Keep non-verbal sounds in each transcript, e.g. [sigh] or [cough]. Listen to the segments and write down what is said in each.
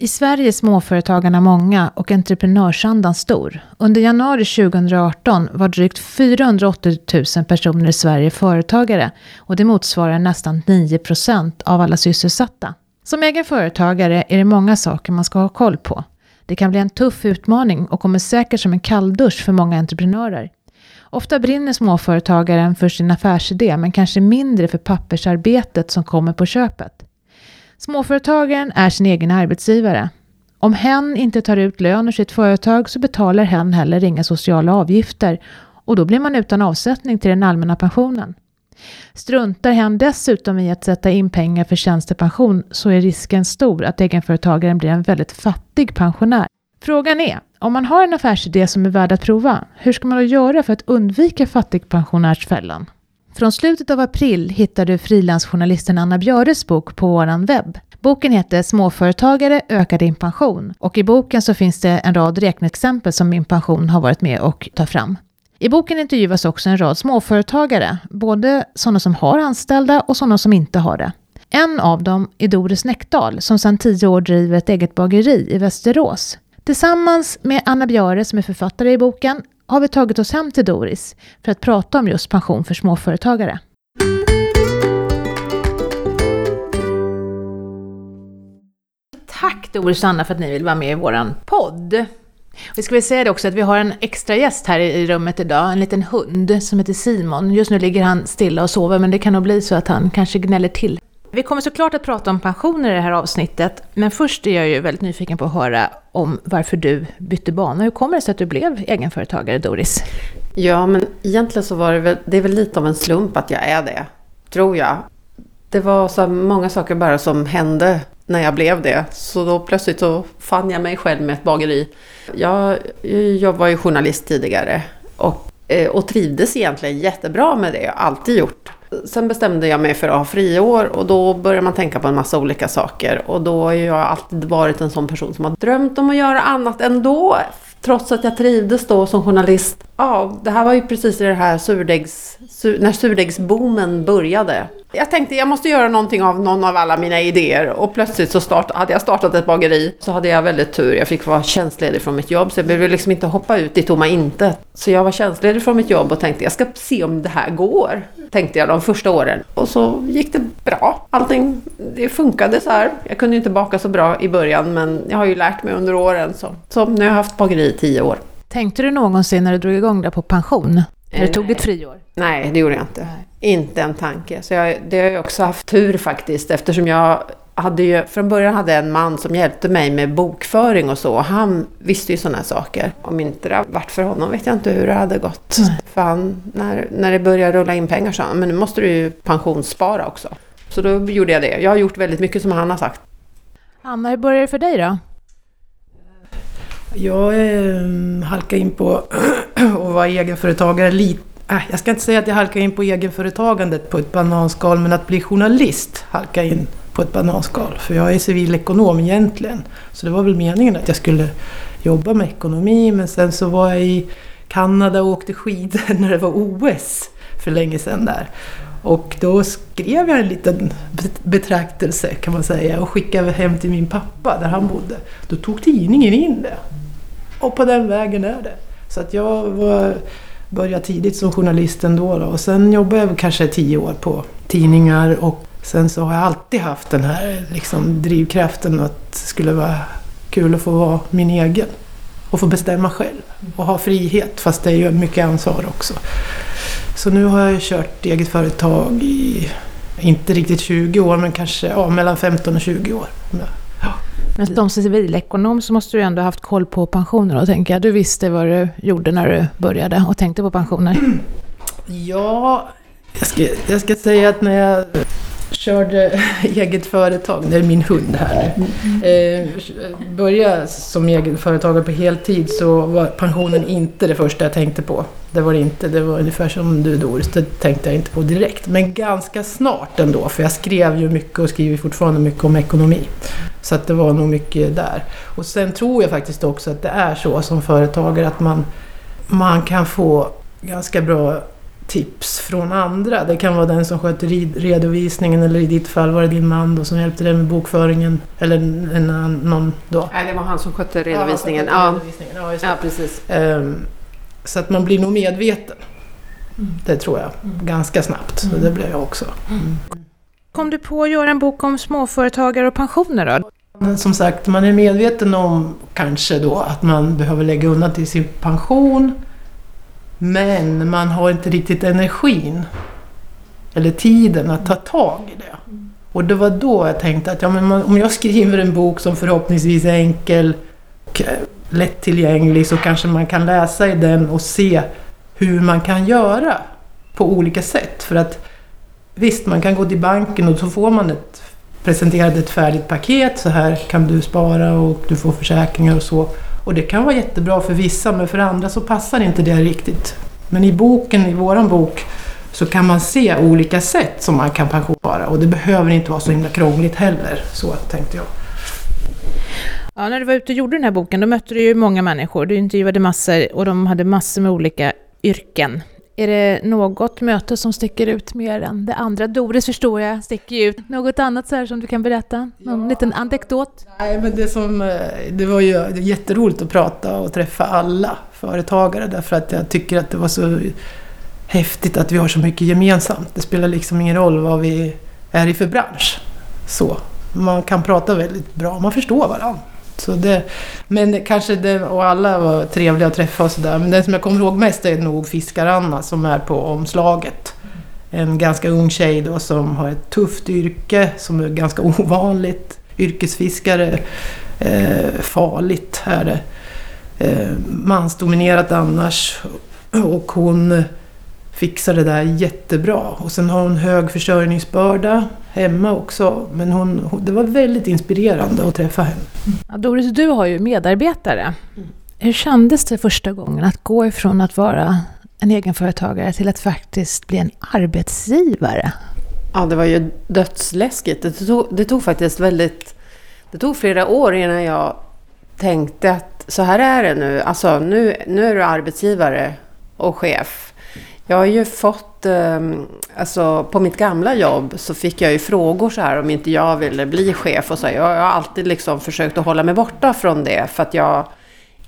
I Sverige är småföretagarna många och entreprenörsandan stor. Under januari 2018 var drygt 480 000 personer i Sverige företagare och det motsvarar nästan 9 procent av alla sysselsatta. Som egen företagare är det många saker man ska ha koll på. Det kan bli en tuff utmaning och kommer säkert som en kalldusch för många entreprenörer. Ofta brinner småföretagaren för sin affärsidé men kanske mindre för pappersarbetet som kommer på köpet. Småföretagaren är sin egen arbetsgivare. Om hen inte tar ut lön ur sitt företag så betalar hen heller inga sociala avgifter och då blir man utan avsättning till den allmänna pensionen. Struntar hen dessutom i att sätta in pengar för tjänstepension så är risken stor att egenföretagaren blir en väldigt fattig pensionär. Frågan är, om man har en affärsidé som är värd att prova, hur ska man då göra för att undvika fattigpensionärsfällan? Från slutet av april hittar du frilansjournalisten Anna Björes bok på vår webb. Boken heter Småföretagare ökar din pension och i boken så finns det en rad räkneexempel som Min pension har varit med och tar fram. I boken intervjuas också en rad småföretagare, både sådana som har anställda och sådana som inte har det. En av dem är Doris Näckdal som sedan tio år driver ett eget bageri i Västerås. Tillsammans med Anna Björe som är författare i boken har vi tagit oss hem till Doris för att prata om just pension för småföretagare. Tack Doris och Anna för att ni vill vara med i vår podd. Vi ska väl säga det också att vi har en extra gäst här i rummet idag, en liten hund som heter Simon. Just nu ligger han stilla och sover men det kan nog bli så att han kanske gnäller till. Vi kommer såklart att prata om pensioner i det här avsnittet, men först är jag ju väldigt nyfiken på att höra om varför du bytte bana. Hur kommer det sig att du blev egenföretagare, Doris? Ja, men egentligen så var det väl, det är väl lite av en slump att jag är det, tror jag. Det var så många saker bara som hände när jag blev det. Så då plötsligt så fann jag mig själv med ett bageri. Jag, jag var ju journalist tidigare och, eh, och trivdes egentligen jättebra med det. Jag har alltid gjort. Sen bestämde jag mig för att ha friår och då börjar man tänka på en massa olika saker. Och då har jag alltid varit en sån person som har drömt om att göra annat ändå. Trots att jag trivdes då som journalist. Ja, det här var ju precis i det här surdegs, sur, när surdegsboomen började. Jag tänkte jag måste göra någonting av någon av alla mina idéer och plötsligt så start, hade jag startat ett bageri. Så hade jag väldigt tur. Jag fick vara tjänstledig från mitt jobb så jag behövde liksom inte hoppa ut i tomma intet. Så jag var tjänstledig från mitt jobb och tänkte jag ska se om det här går. Tänkte jag de första åren. Och så gick det bra. Allting det funkade så här. Jag kunde inte baka så bra i början men jag har ju lärt mig under åren. Så, så nu har jag haft bageri i tio år. Tänkte du någonsin när du drog igång där på pension? Du tog ditt friår? Nej, det gjorde jag inte. Nej. Inte en tanke. Så jag, det har jag också haft tur faktiskt eftersom jag hade ju, från början hade jag en man som hjälpte mig med bokföring och så. Han visste ju sådana saker. Om inte det hade varit för honom vet jag inte hur det hade gått. Nej. För han, när, när det började rulla in pengar sa han, men nu måste du ju pensionsspara också. Så då gjorde jag det. Jag har gjort väldigt mycket som han har sagt. Anna, hur började det för dig då? Jag eh, halkade in på [clears throat] [clears throat] att vara egenföretagare lite. Äh, jag ska inte säga att jag halkade in på egenföretagandet på ett bananskal, men att bli journalist halkade in på ett bananskal. För jag är civilekonom egentligen. Så det var väl meningen att jag skulle jobba med ekonomi, men sen så var jag i Kanada och åkte skidor [laughs] när det var OS för länge sedan där. Och då skrev jag en liten betraktelse kan man säga och skickade hem till min pappa där han bodde. Då tog tidningen in det. Och på den vägen är det. Så att jag var, började tidigt som journalist ändå. Då. Och sen jobbade jag kanske tio år på tidningar och sen så har jag alltid haft den här liksom, drivkraften att det skulle vara kul att få vara min egen. Och få bestämma själv. Och ha frihet fast det är ju mycket ansvar också. Så nu har jag kört eget företag i, inte riktigt 20 år, men kanske ja, mellan 15 och 20 år. Ja. Men som civilekonom så måste du ändå haft koll på pensioner då, tänker jag. Du visste vad du gjorde när du började och tänkte på pensioner. Ja, jag ska, jag ska säga att när jag körde [laughs] eget företag, det är min hund här nu. Eh, började som egenföretagare på heltid så var pensionen inte det första jag tänkte på. Det var det inte, det var ungefär som du Doris, det tänkte jag inte på direkt. Men ganska snart ändå, för jag skrev ju mycket och skriver fortfarande mycket om ekonomi. Så att det var nog mycket där. Och sen tror jag faktiskt också att det är så som företagare att man, man kan få ganska bra tips från andra. Det kan vara den som sköter redovisningen eller i ditt fall var det din man då som hjälpte dig med bokföringen. Eller en, någon då. Nej, det var han som skötte redovisningen. Ja, ja. redovisningen. Ja, ja precis. Um, så att man blir nog medveten. Mm. Det tror jag. Mm. Ganska snabbt. Mm. Så det blev jag också. Mm. Kom du på att göra en bok om småföretagare och pensioner då? Som sagt, man är medveten om kanske då att man behöver lägga undan till sin pension. Men man har inte riktigt energin eller tiden att ta tag i det. Och det var då jag tänkte att ja, men om jag skriver en bok som förhoppningsvis är enkel, och eh, lättillgänglig så kanske man kan läsa i den och se hur man kan göra på olika sätt. För att visst, man kan gå till banken och så får man ett presenterat ett färdigt paket. Så här kan du spara och du får försäkringar och så. Och det kan vara jättebra för vissa men för andra så passar inte det riktigt. Men i boken, i våran bok, så kan man se olika sätt som man kan pensionsspara och det behöver inte vara så himla krångligt heller. Så tänkte jag. Ja, när du var ute och gjorde den här boken, då mötte du ju många människor. Du intervjuade massor och de hade massor med olika yrken. Är det något möte som sticker ut mer än det andra? Doris förstår jag sticker ut. Något annat så här som du kan berätta? Någon ja. liten anekdot? Nej, men det, som, eh, det var ju jätteroligt att prata och träffa alla företagare därför att jag tycker att det var så häftigt att vi har så mycket gemensamt. Det spelar liksom ingen roll vad vi är i för bransch. Så. Man kan prata väldigt bra, man förstår varandra. Så det, men kanske det, och alla var trevliga att träffa och sådär. Men den som jag kommer ihåg mest är nog Fiskar-Anna som är på omslaget. En ganska ung tjej då som har ett tufft yrke som är ganska [laughs] ovanligt. Yrkesfiskare. Eh, farligt är det. Eh, mansdominerat annars. Och hon fixar det där jättebra. Och sen har hon hög försörjningsbörda hemma också. Men hon, det var väldigt inspirerande att träffa henne. Ja, Doris, du har ju medarbetare. Hur kändes det första gången att gå ifrån att vara en egenföretagare till att faktiskt bli en arbetsgivare? Ja, det var ju dödsläskigt. Det tog, det tog faktiskt väldigt... Det tog flera år innan jag tänkte att så här är det nu. Alltså nu, nu är du arbetsgivare och chef. Jag har ju fått, ehm, alltså på mitt gamla jobb så fick jag ju frågor så här om inte jag ville bli chef och så. Jag har alltid liksom försökt att hålla mig borta från det för att jag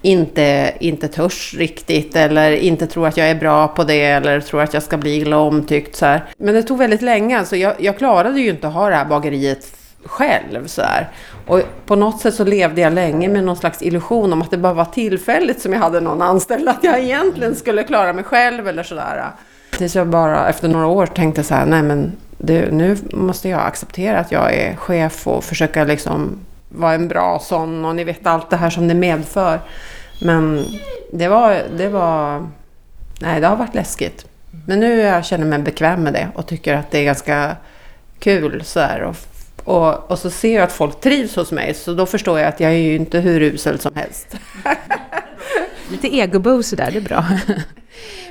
inte, inte törs riktigt eller inte tror att jag är bra på det eller tror att jag ska bli illa omtyckt så här. Men det tog väldigt länge, alltså jag, jag klarade ju inte att ha det här bageriet själv. Så här. Och på något sätt så levde jag länge med någon slags illusion om att det bara var tillfälligt som jag hade någon anställd. Att jag egentligen skulle klara mig själv eller sådär. Tills jag bara efter några år tänkte så här, nej men det, nu måste jag acceptera att jag är chef och försöka liksom vara en bra sån och ni vet allt det här som det medför. Men det var, det var, nej det har varit läskigt. Men nu jag känner jag mig bekväm med det och tycker att det är ganska kul så här, och och, och så ser jag att folk trivs hos mig, så då förstår jag att jag är ju inte hur usel som helst. [laughs] Lite egoboost där, det är bra.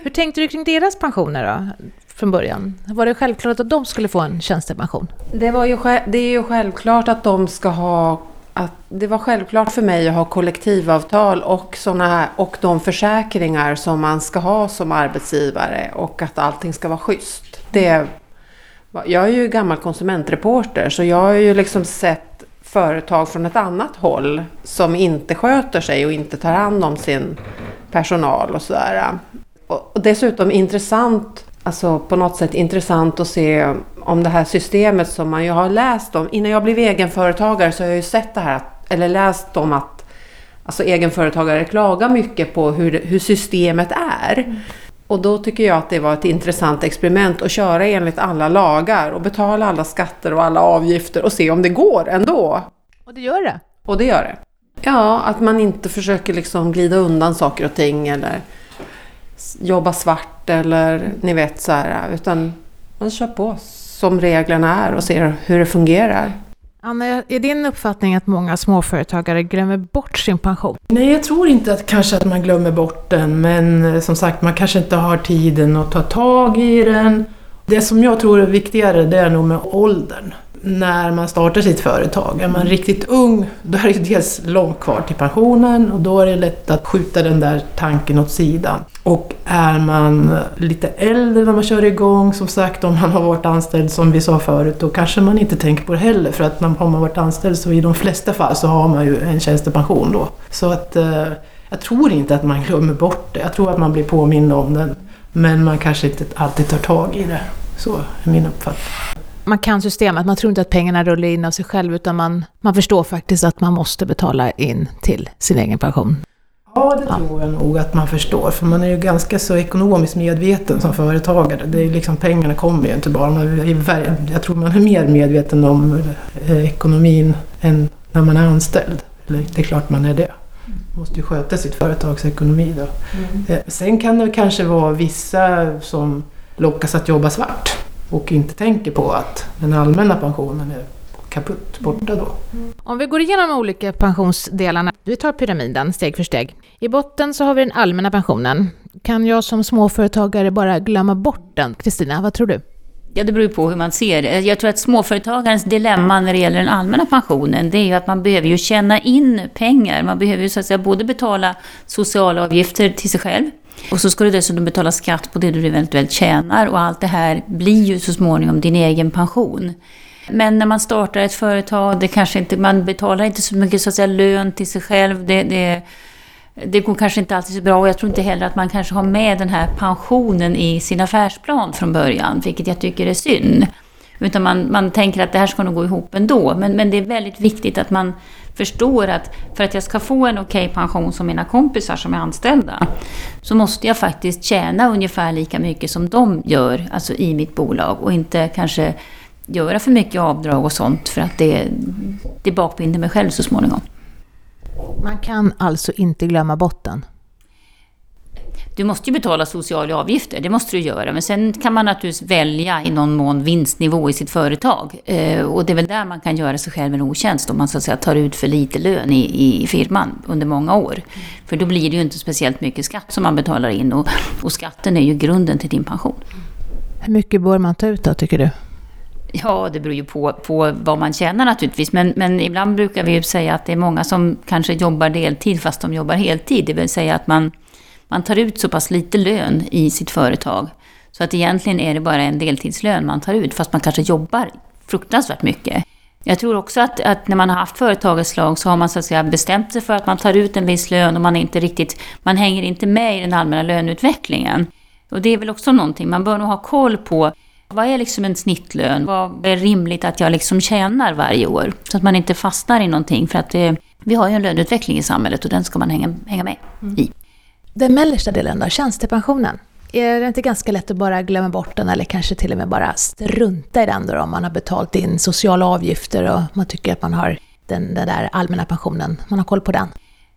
Hur tänkte du kring deras pensioner då, från början? Var det självklart att de skulle få en tjänstepension? Det, var ju, det är ju självklart att de ska ha att det var självklart för mig att ha kollektivavtal och, såna här, och de försäkringar som man ska ha som arbetsgivare och att allting ska vara schysst. Det jag är ju gammal konsumentreporter så jag har ju liksom sett företag från ett annat håll som inte sköter sig och inte tar hand om sin personal och sådär. Och dessutom intressant, alltså på något sätt intressant att se om det här systemet som man ju har läst om. Innan jag blev egenföretagare så har jag ju sett det här, eller läst om att alltså egenföretagare klagar mycket på hur, hur systemet är. Mm. Och då tycker jag att det var ett intressant experiment att köra enligt alla lagar och betala alla skatter och alla avgifter och se om det går ändå. Och det gör det? Och det gör det. Ja, att man inte försöker liksom glida undan saker och ting eller jobba svart eller ni vet så här, utan man kör på som reglerna är och ser hur det fungerar. Anna, är din uppfattning att många småföretagare glömmer bort sin pension? Nej, jag tror inte att kanske att man glömmer bort den, men eh, som sagt, man kanske inte har tiden att ta tag i den. Det som jag tror är viktigare, det är nog med åldern. När man startar sitt företag. Är man riktigt ung, då är det dels långt kvar till pensionen och då är det lätt att skjuta den där tanken åt sidan. Och är man lite äldre när man kör igång, som sagt om man har varit anställd som vi sa förut, då kanske man inte tänker på det heller. För att när man har varit anställd så i de flesta fall så har man ju en tjänstepension då. Så att eh, jag tror inte att man glömmer bort det. Jag tror att man blir påmind om den. Men man kanske inte alltid tar tag i det. Så är min uppfattning. Man kan systemet, man tror inte att pengarna rullar in av sig själv utan man, man förstår faktiskt att man måste betala in till sin egen pension. Ja, det tror jag nog att man förstår. För man är ju ganska så ekonomiskt medveten som företagare. Det är liksom, pengarna kommer ju inte bara. Man är, jag tror man är mer medveten om eh, ekonomin än när man är anställd. Det är klart man är det. Man måste ju sköta sitt företags ekonomi då. Mm. Eh, sen kan det kanske vara vissa som lockas att jobba svart och inte tänker på att den allmänna pensionen är kaputt borta då. Om vi går igenom de olika pensionsdelarna, vi tar pyramiden steg för steg. I botten så har vi den allmänna pensionen. Kan jag som småföretagare bara glömma bort den? Kristina, vad tror du? Ja, det beror på hur man ser det. Jag tror att småföretagarens dilemma när det gäller den allmänna pensionen, det är ju att man behöver ju tjäna in pengar. Man behöver ju så att säga både betala sociala avgifter till sig själv, och så ska du dessutom betala skatt på det du eventuellt tjänar och allt det här blir ju så småningom din egen pension. Men när man startar ett företag, det kanske inte, man betalar inte så mycket så att säga, lön till sig själv. Det, det, det går kanske inte alltid så bra och jag tror inte heller att man kanske har med den här pensionen i sin affärsplan från början, vilket jag tycker är synd. Utan man, man tänker att det här ska nog gå ihop ändå. Men, men det är väldigt viktigt att man förstår att för att jag ska få en okej okay pension som mina kompisar som är anställda, så måste jag faktiskt tjäna ungefär lika mycket som de gör, alltså i mitt bolag och inte kanske göra för mycket avdrag och sånt för att det, det bakbinder mig själv så småningom. Man kan alltså inte glömma botten? Du måste ju betala sociala avgifter, det måste du göra. Men sen kan man naturligtvis välja i någon mån vinstnivå i sitt företag. Eh, och det är väl där man kan göra sig själv en otjänst om man så att säga tar ut för lite lön i, i firman under många år. För då blir det ju inte speciellt mycket skatt som man betalar in och, och skatten är ju grunden till din pension. Hur mycket bör man ta ut då, tycker du? Ja, det beror ju på, på vad man tjänar naturligtvis. Men, men ibland brukar vi ju säga att det är många som kanske jobbar deltid fast de jobbar heltid. Det vill säga att man, man tar ut så pass lite lön i sitt företag. Så att egentligen är det bara en deltidslön man tar ut fast man kanske jobbar fruktansvärt mycket. Jag tror också att, att när man har haft företagets lag så har man så att säga bestämt sig för att man tar ut en viss lön och man är inte riktigt, man hänger inte med i den allmänna löneutvecklingen. Och det är väl också någonting, man bör nog ha koll på vad är liksom en snittlön? Vad är rimligt att jag liksom tjänar varje år? Så att man inte fastnar i någonting. För att det, vi har ju en löneutveckling i samhället och den ska man hänga, hänga med mm. i. Den mellersta delen då, tjänstepensionen. Är det inte ganska lätt att bara glömma bort den eller kanske till och med bara strunta i den då om man har betalt in sociala avgifter och man tycker att man har den, den där allmänna pensionen, man har koll på den?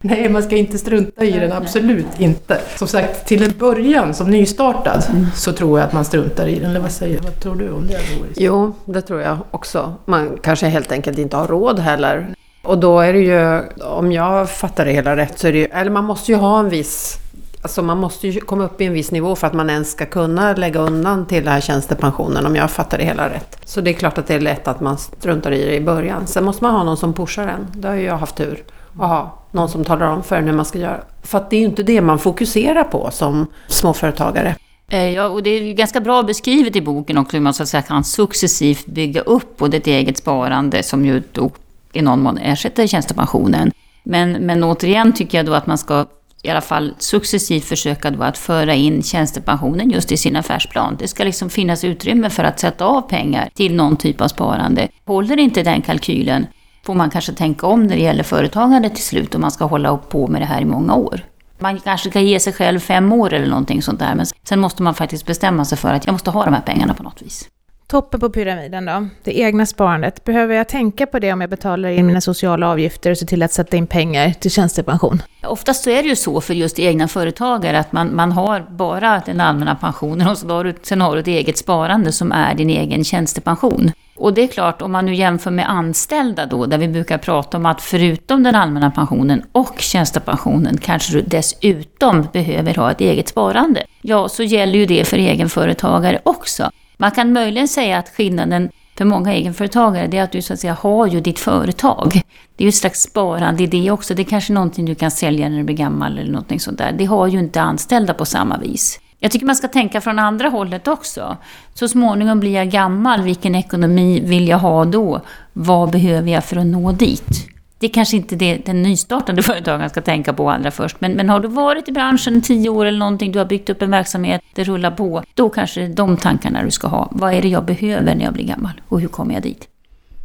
[laughs] Nej, man ska inte strunta i den, absolut inte. Som sagt, till en början som nystartad mm. så tror jag att man struntar i den. Eller vad säger Vad tror du om det, Doris? Jo, det tror jag också. Man kanske helt enkelt inte har råd heller. Och då är det ju, om jag fattar det hela rätt, så är det ju, eller man måste ju ha en viss Alltså man måste ju komma upp i en viss nivå för att man ens ska kunna lägga undan till den här tjänstepensionen om jag fattar det hela rätt. Så det är klart att det är lätt att man struntar i det i början. Sen måste man ha någon som pushar en. Det har ju jag haft tur att ha. Någon som talar om för en hur man ska göra. För att det är ju inte det man fokuserar på som småföretagare. Eh, ja, och det är ganska bra beskrivet i boken också hur man så att säga kan successivt bygga upp både ett eget sparande som ju då i någon mån ersätter tjänstepensionen. Men, men återigen tycker jag då att man ska i alla fall successivt försöka då att föra in tjänstepensionen just i sin affärsplan. Det ska liksom finnas utrymme för att sätta av pengar till någon typ av sparande. Håller inte den kalkylen får man kanske tänka om när det gäller företagande till slut om man ska hålla på med det här i många år. Man kanske ska ge sig själv fem år eller någonting sånt där, men sen måste man faktiskt bestämma sig för att jag måste ha de här pengarna på något vis. Toppen på pyramiden då, det egna sparandet. Behöver jag tänka på det om jag betalar in mina sociala avgifter och ser till att sätta in pengar till tjänstepension? Oftast så är det ju så för just egna företagare att man, man har bara den allmänna pensionen och så har du, sen har du ett eget sparande som är din egen tjänstepension. Och det är klart, om man nu jämför med anställda då, där vi brukar prata om att förutom den allmänna pensionen och tjänstepensionen kanske du dessutom behöver ha ett eget sparande. Ja, så gäller ju det för egenföretagare också. Man kan möjligen säga att skillnaden för många egenföretagare, det är att du så att säga har ju ditt företag. Det är ju ett slags sparande i det också. Det är kanske någonting du kan sälja när du blir gammal eller någonting sånt där. Det har ju inte anställda på samma vis. Jag tycker man ska tänka från andra hållet också. Så småningom blir jag gammal, vilken ekonomi vill jag ha då? Vad behöver jag för att nå dit? Det är kanske inte det den nystartade [laughs] företagaren ska tänka på allra först. Men, men har du varit i branschen i tio år eller någonting, du har byggt upp en verksamhet, det rullar på. Då kanske det är de tankarna du ska ha. Vad är det jag behöver när jag blir gammal? Och hur kommer jag dit?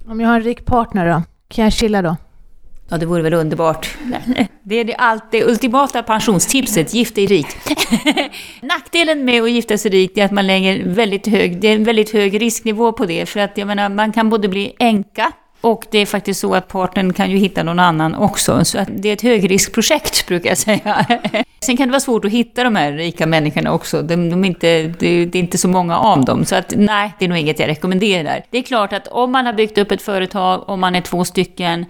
Om jag har en rik partner då? Kan jag chilla då? Ja, det vore väl underbart. Det är det, allt, det ultimata pensionstipset, gift dig rik. [laughs] Nackdelen med att gifta sig rikt är att man lägger väldigt hög, det är en väldigt hög risknivå på det. För att jag menar, man kan både bli änka och det är faktiskt så att partnern kan ju hitta någon annan också. Så att det är ett högriskprojekt brukar jag säga. [laughs] Sen kan det vara svårt att hitta de här rika människorna också. De, de inte, det, det är inte så många av dem. Så att nej, det är nog inget jag rekommenderar. Det är klart att om man har byggt upp ett företag, om man är två stycken,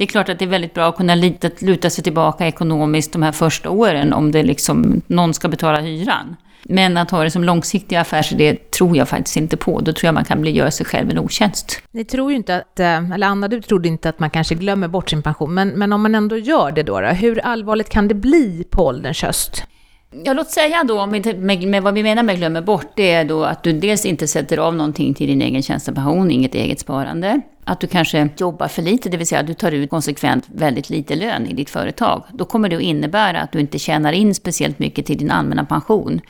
det är klart att det är väldigt bra att kunna lita, luta sig tillbaka ekonomiskt de här första åren om det liksom, någon ska betala hyran. Men att ha det som långsiktig affärsidé tror jag faktiskt inte på. Då tror jag man kan bli, göra sig själv en otjänst. Ni tror ju inte att, eh, eller Anna du trodde inte att man kanske glömmer bort sin pension, men, men om man ändå gör det då, då, hur allvarligt kan det bli på ålderns höst? Ja, låt säga då, med, med, med, vad vi menar med glömmer bort, det är då att du dels inte sätter av någonting till din egen tjänstepension, inget eget sparande. Att du kanske jobbar för lite, det vill säga att du tar ut konsekvent väldigt lite lön i ditt företag. Då kommer det att innebära att du inte tjänar in speciellt mycket till din allmänna pension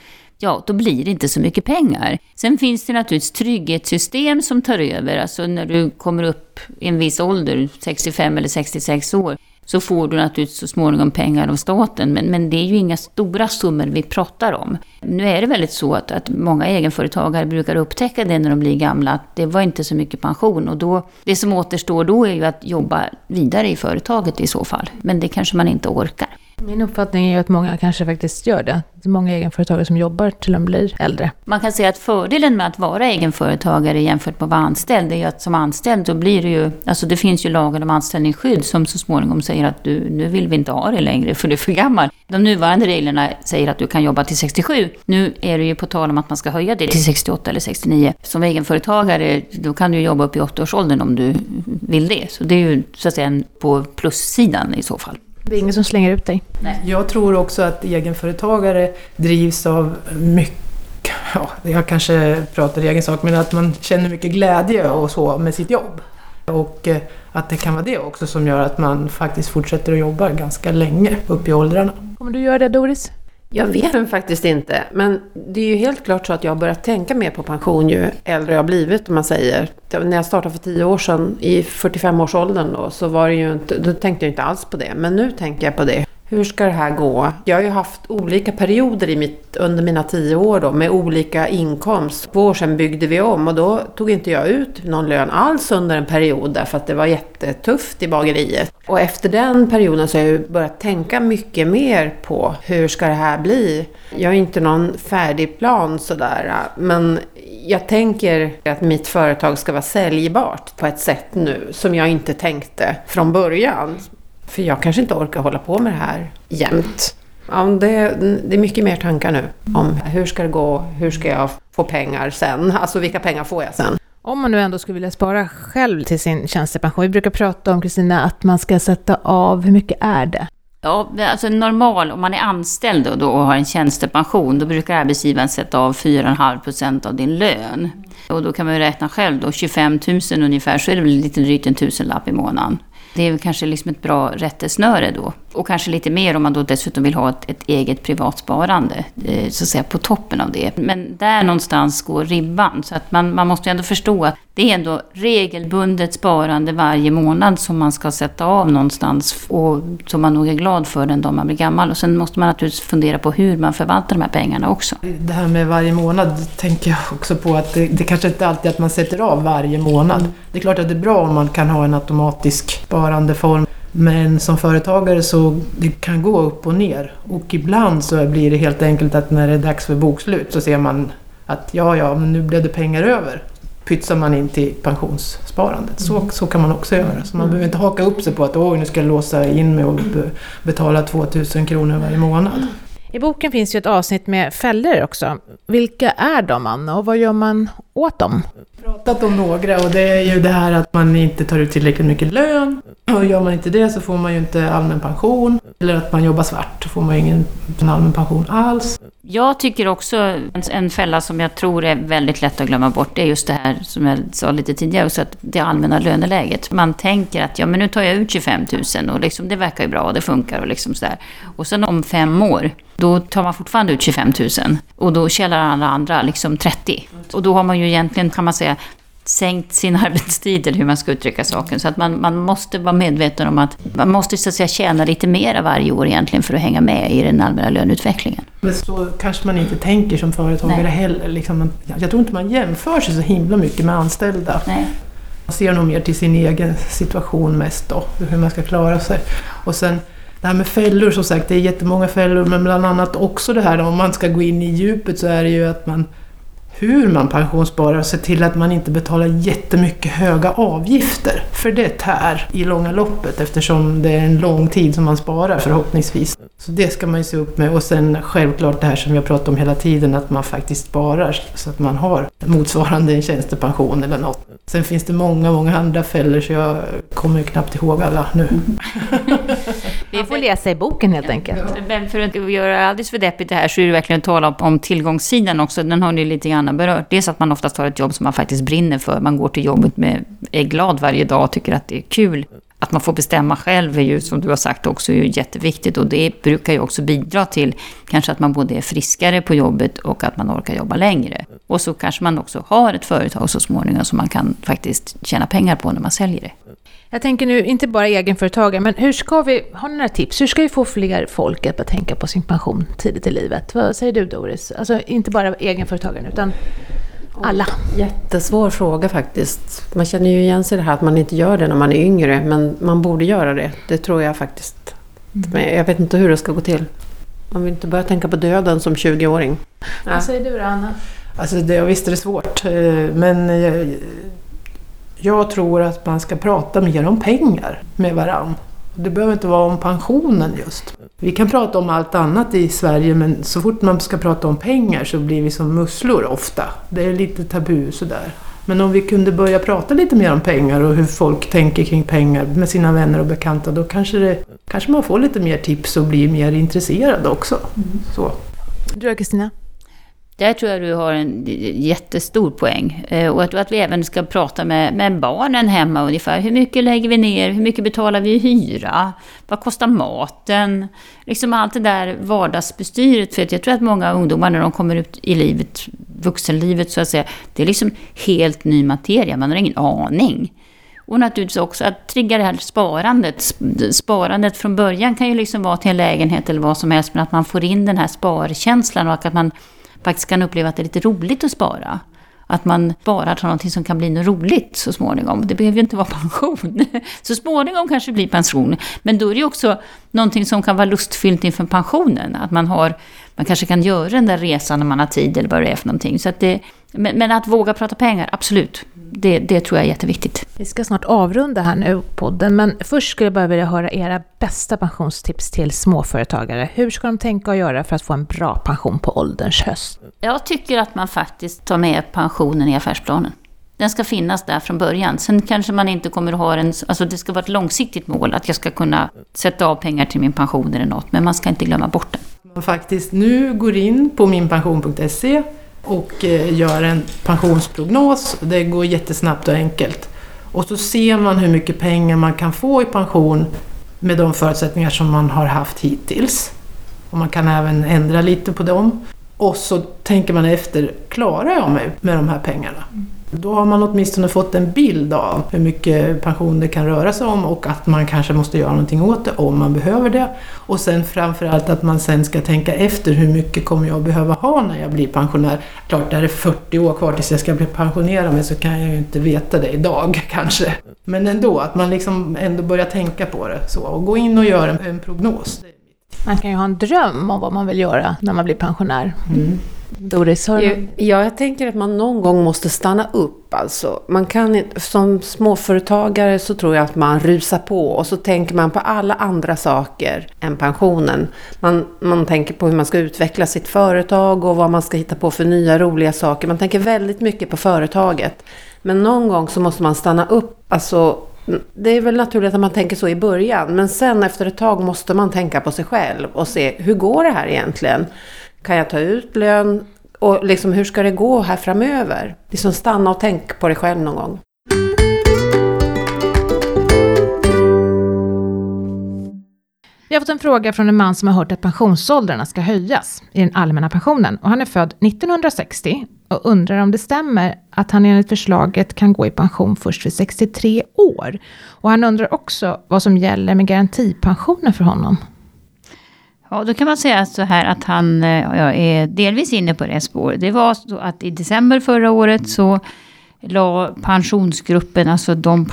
ja, då blir det inte så mycket pengar. Sen finns det naturligtvis trygghetssystem som tar över. Alltså när du kommer upp i en viss ålder, 65 eller 66 år, så får du naturligtvis så småningom pengar av staten. Men, men det är ju inga stora summor vi pratar om. Nu är det väldigt så att, att många egenföretagare brukar upptäcka det när de blir gamla, att det var inte så mycket pension. Och då, det som återstår då är ju att jobba vidare i företaget i så fall. Men det kanske man inte orkar. Min uppfattning är ju att många kanske faktiskt gör det. Det är många egenföretagare som jobbar till de blir äldre. Man kan säga att fördelen med att vara egenföretagare jämfört med att vara anställd är ju att som anställd då blir det ju, alltså det finns ju lagen om anställningsskydd som så småningom säger att du, nu vill vi inte ha dig längre för du är för gammal. De nuvarande reglerna säger att du kan jobba till 67. Nu är det ju på tal om att man ska höja det till 68 eller 69. Som egenföretagare, då kan du jobba upp i 80-årsåldern om du vill det. Så det är ju så att säga på plussidan i så fall. Det är ingen som slänger ut dig. Nej. Jag tror också att egenföretagare drivs av mycket Ja, jag kanske pratar i egen sak, men att man känner mycket glädje och så med sitt jobb. Och eh, att det kan vara det också som gör att man faktiskt fortsätter att jobba ganska länge upp i åldrarna. Kommer du göra det Doris? Jag vet faktiskt inte, men det är ju helt klart så att jag har börjat tänka mer på pension ju äldre jag har blivit, om man säger. När jag startade för tio år sedan, i 45-årsåldern då, så var det ju inte, då tänkte jag inte alls på det. Men nu tänker jag på det. Hur ska det här gå? Jag har ju haft olika perioder i mitt, under mina tio år då, med olika inkomst. Två år sedan byggde vi om och då tog inte jag ut någon lön alls under en period därför att det var jättetufft i bageriet. Och efter den perioden så har jag börjat tänka mycket mer på hur ska det här bli? Jag har inte någon färdig plan sådär, men jag tänker att mitt företag ska vara säljbart på ett sätt nu som jag inte tänkte från början. För jag kanske inte orkar hålla på med det här jämt. Ja, det, det är mycket mer tankar nu om hur ska det gå, hur ska jag få pengar sen, alltså vilka pengar får jag sen. Om man nu ändå skulle vilja spara själv till sin tjänstepension, vi brukar prata om Kristina att man ska sätta av, hur mycket är det? Ja, alltså normal, om man är anställd och, då och har en tjänstepension, då brukar arbetsgivaren sätta av 4,5% av din lön. Och då kan man ju räkna själv då, 25 000 ungefär, så är det väl lite drygt en tusenlapp i månaden. Det är kanske liksom ett bra rättesnöre då. Och kanske lite mer om man då dessutom vill ha ett, ett eget privatsparande, eh, så att säga på toppen av det. Men där någonstans går ribban. Så att man, man måste ändå förstå att det är ändå regelbundet sparande varje månad som man ska sätta av någonstans och som man nog är glad för den dag man blir gammal. Och sen måste man naturligtvis fundera på hur man förvaltar de här pengarna också. Det här med varje månad tänker jag också på att det, det kanske inte alltid är att man sätter av varje månad. Det är klart att det är bra om man kan ha en automatisk sparandeform men som företagare så det kan gå upp och ner. Och ibland så blir det helt enkelt att när det är dags för bokslut så ser man att ja, ja, men nu blev det pengar över. Pytsar man in till pensionssparandet. Så, så kan man också göra. Så man behöver inte haka upp sig på att Åh, nu ska jag låsa in mig och betala 2000 kronor varje månad. I boken finns ju ett avsnitt med fällor också. Vilka är de, Anna, och vad gör man åt dem? pratat om några och det är ju det här att man inte tar ut tillräckligt mycket lön. Och gör man inte det så får man ju inte allmän pension. Eller att man jobbar svart så får man ju ingen allmän pension alls. Jag tycker också en fälla som jag tror är väldigt lätt att glömma bort, det är just det här som jag sa lite tidigare också, att det allmänna löneläget. Man tänker att ja, men nu tar jag ut 25 000 och liksom, det verkar ju bra och det funkar och liksom sådär. Och sen om fem år, då tar man fortfarande ut 25 000 och då tjänar alla andra liksom 30. Och då har man ju egentligen, kan man säga, sänkt sin [laughs] arbetstid, eller hur man ska uttrycka saken. Så att man, man måste vara medveten om att man måste så att säga tjäna lite mer varje år egentligen för att hänga med i den allmänna löneutvecklingen. Men så kanske man inte tänker som företagare Nej. heller. Liksom, jag tror inte man jämför sig så himla mycket med anställda. Nej. Man ser nog mer till sin egen situation mest då, hur man ska klara sig. Och sen det här med fällor, som sagt, det är jättemånga fällor, men bland annat också det här om man ska gå in i djupet så är det ju att man hur man pensionssparar och se till att man inte betalar jättemycket höga avgifter. För det tär i långa loppet eftersom det är en lång tid som man sparar förhoppningsvis. Så det ska man ju se upp med och sen självklart det här som jag pratar om hela tiden att man faktiskt sparar så att man har motsvarande en tjänstepension eller något. Sen finns det många, många andra fällor så jag kommer knappt ihåg alla nu. [laughs] Vi får läsa i boken helt enkelt. Men för att göra alldeles för deppigt det här så är det verkligen att tala om, om tillgångssidan också. Den har ni lite grann berört. Dels att man oftast har ett jobb som man faktiskt brinner för. Man går till jobbet med, är glad varje dag och tycker att det är kul. Att man får bestämma själv är ju, som du har sagt, också är jätteviktigt. Och det brukar ju också bidra till kanske att man både är friskare på jobbet och att man orkar jobba längre. Och så kanske man också har ett företag så småningom som man kan faktiskt tjäna pengar på när man säljer det. Jag tänker nu, inte bara egenföretagare, men hur ska vi, har ni några tips? Hur ska vi få fler folk att tänka på sin pension tidigt i livet? Vad säger du Doris? Alltså inte bara egenföretagaren, utan alla. Jättesvår fråga faktiskt. Man känner ju igen sig i det här att man inte gör det när man är yngre, men man borde göra det. Det tror jag faktiskt. Mm. Men jag vet inte hur det ska gå till. Man vill inte börja tänka på döden som 20-åring. Vad säger du då, Anna? Alltså det, visst är det svårt, eh, men jag, jag tror att man ska prata mer om pengar med varann. Det behöver inte vara om pensionen just. Vi kan prata om allt annat i Sverige men så fort man ska prata om pengar så blir vi som musslor ofta. Det är lite tabu sådär. Men om vi kunde börja prata lite mer om pengar och hur folk tänker kring pengar med sina vänner och bekanta då kanske, det, kanske man får lite mer tips och blir mer intresserad också. Mm. Så. Du då Kristina? Där tror jag du har en jättestor poäng. Och och att, att vi även ska prata med, med barnen hemma ungefär. Hur mycket lägger vi ner? Hur mycket betalar vi i hyra? Vad kostar maten? Liksom allt det där vardagsbestyret. För jag tror att många ungdomar när de kommer ut i livet, vuxenlivet så att säga, det är liksom helt ny materia. Man har ingen aning. Och naturligtvis också att trigga det här sparandet. Sparandet från början kan ju liksom vara till en lägenhet eller vad som helst, men att man får in den här sparkänslan och att man faktiskt kan uppleva att det är lite roligt att spara. Att man sparar till någonting som kan bli något roligt så småningom. Det behöver ju inte vara [laughs] pension. Så småningom kanske det blir pension. Men då är det ju också någonting som kan vara lustfyllt inför pensionen. Att man, har, man kanske kan göra den där resan när man har tid eller vad det är för någonting. Så att det, men, men att våga prata pengar, absolut det, det tror jag är jätteviktigt. Vi ska snart avrunda här nu podden, men först skulle jag bara vilja höra era bästa pensionstips till småföretagare. Hur ska de tänka och göra för att få en bra pension på ålderns höst? Jag tycker att man faktiskt tar med pensionen i affärsplanen. Den ska finnas där från början. Sen kanske man inte kommer att ha en... Alltså det ska vara ett långsiktigt mål att jag ska kunna sätta av pengar till min pension eller något. Men man ska inte glömma bort den. Man faktiskt nu går in på minpension.se och eh, gör en pensionsprognos. Det går jättesnabbt och enkelt. Och så ser man hur mycket pengar man kan få i pension med de förutsättningar som man har haft hittills. Och man kan även ändra lite på dem. Och så tänker man efter, klarar jag mig med de här pengarna? Mm. Då har man åtminstone fått en bild av hur mycket pension det kan röra sig om och att man kanske måste göra någonting åt det om man behöver det. Och sen framförallt att man sen ska tänka efter hur mycket kommer jag behöva ha när jag blir pensionär. Klart, är det 40 år kvar tills jag ska bli pensionerad mig så kan jag ju inte veta det idag [laughs] kanske. Men ändå, att man liksom ändå börjar tänka på det så och gå in och göra en, en prognos. Man kan ju ha en dröm om vad man vill göra när man blir pensionär. Mm. Doris, har du Ja, jag tänker att man någon gång måste stanna upp. Alltså. Man kan, som småföretagare så tror jag att man rusar på och så tänker man på alla andra saker än pensionen. Man, man tänker på hur man ska utveckla sitt företag och vad man ska hitta på för nya roliga saker. Man tänker väldigt mycket på företaget. Men någon gång så måste man stanna upp. Alltså, det är väl naturligt att man tänker så i början, men sen efter ett tag måste man tänka på sig själv och se hur går det här egentligen? Kan jag ta ut lön? Och liksom, hur ska det gå här framöver? Liksom stanna och tänk på dig själv någon gång. Vi har fått en fråga från en man som har hört att pensionsåldrarna ska höjas i den allmänna pensionen. Och han är född 1960 och undrar om det stämmer att han enligt förslaget kan gå i pension först vid 63 år. Och han undrar också vad som gäller med garantipensionen för honom. Ja, då kan man säga så här att han eh, ja, är delvis inne på det spår. Det var så att i december förra året så la pensionsgruppen, alltså de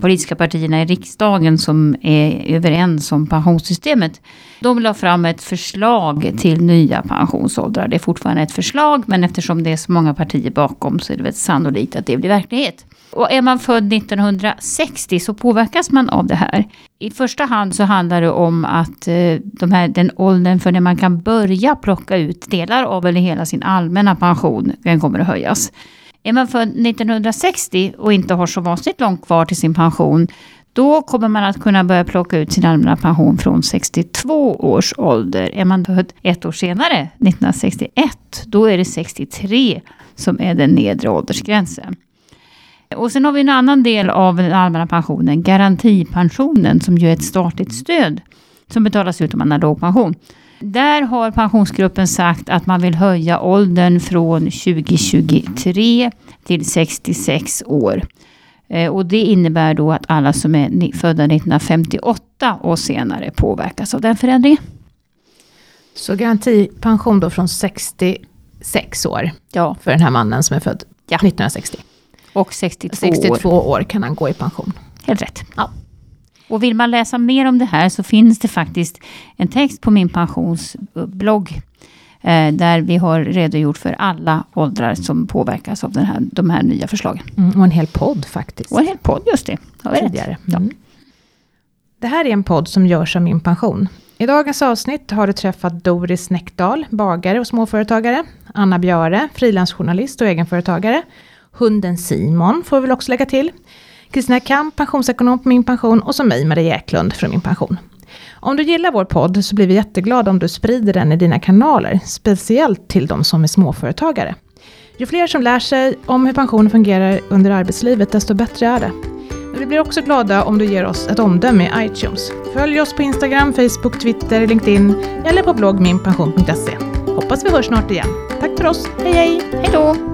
politiska partierna i riksdagen som är överens om pensionssystemet. De la fram ett förslag till nya pensionsåldrar. Det är fortfarande ett förslag, men eftersom det är så många partier bakom så är det väl sannolikt att det blir verklighet. Och är man född 1960 så påverkas man av det här. I första hand så handlar det om att eh, de här, den åldern för när man kan börja plocka ut delar av eller hela sin allmänna pension, den kommer att höjas. Är man född 1960 och inte har så vansinnigt långt kvar till sin pension, då kommer man att kunna börja plocka ut sin allmänna pension från 62 års ålder. Är man född ett år senare, 1961, då är det 63 som är den nedre åldersgränsen. Och sen har vi en annan del av den allmänna pensionen, garantipensionen, som ju är ett statligt stöd som betalas ut om man har låg pension. Där har pensionsgruppen sagt att man vill höja åldern från 2023 till 66 år. Eh, Och det innebär då att alla som är födda 1958 och senare påverkas av den förändringen. Så garantipension då från 66 år Ja, för den här mannen som är född Ja. 1960. och 62, 62 år. år kan han gå i pension. Helt rätt. Ja. Och vill man läsa mer om det här så finns det faktiskt en text på min pensionsblogg. Eh, där vi har redogjort för alla åldrar som påverkas av den här, de här nya förslagen. Mm, och en hel podd faktiskt. Och en hel podd, just det. Har tidigare. Mm. Det här är en podd som görs av Min Pension. I dagens avsnitt har du träffat Doris Näckdal, bagare och småföretagare, Anna Björe, frilansjournalist och egenföretagare, hunden Simon får vi väl också lägga till, Kristina Kamp, pensionsekonom på Min Pension och så mig, Maria Eklund från Min Pension. Om du gillar vår podd så blir vi jätteglada om du sprider den i dina kanaler, speciellt till de som är småföretagare. Ju fler som lär sig om hur pensionen fungerar under arbetslivet, desto bättre är det. Men vi blir också glada om du ger oss ett omdöme i iTunes. Följ oss på Instagram, Facebook, Twitter, LinkedIn eller på blogg minpension.se. Hoppas vi hörs snart igen. Tack för oss, hej hej! Hej då!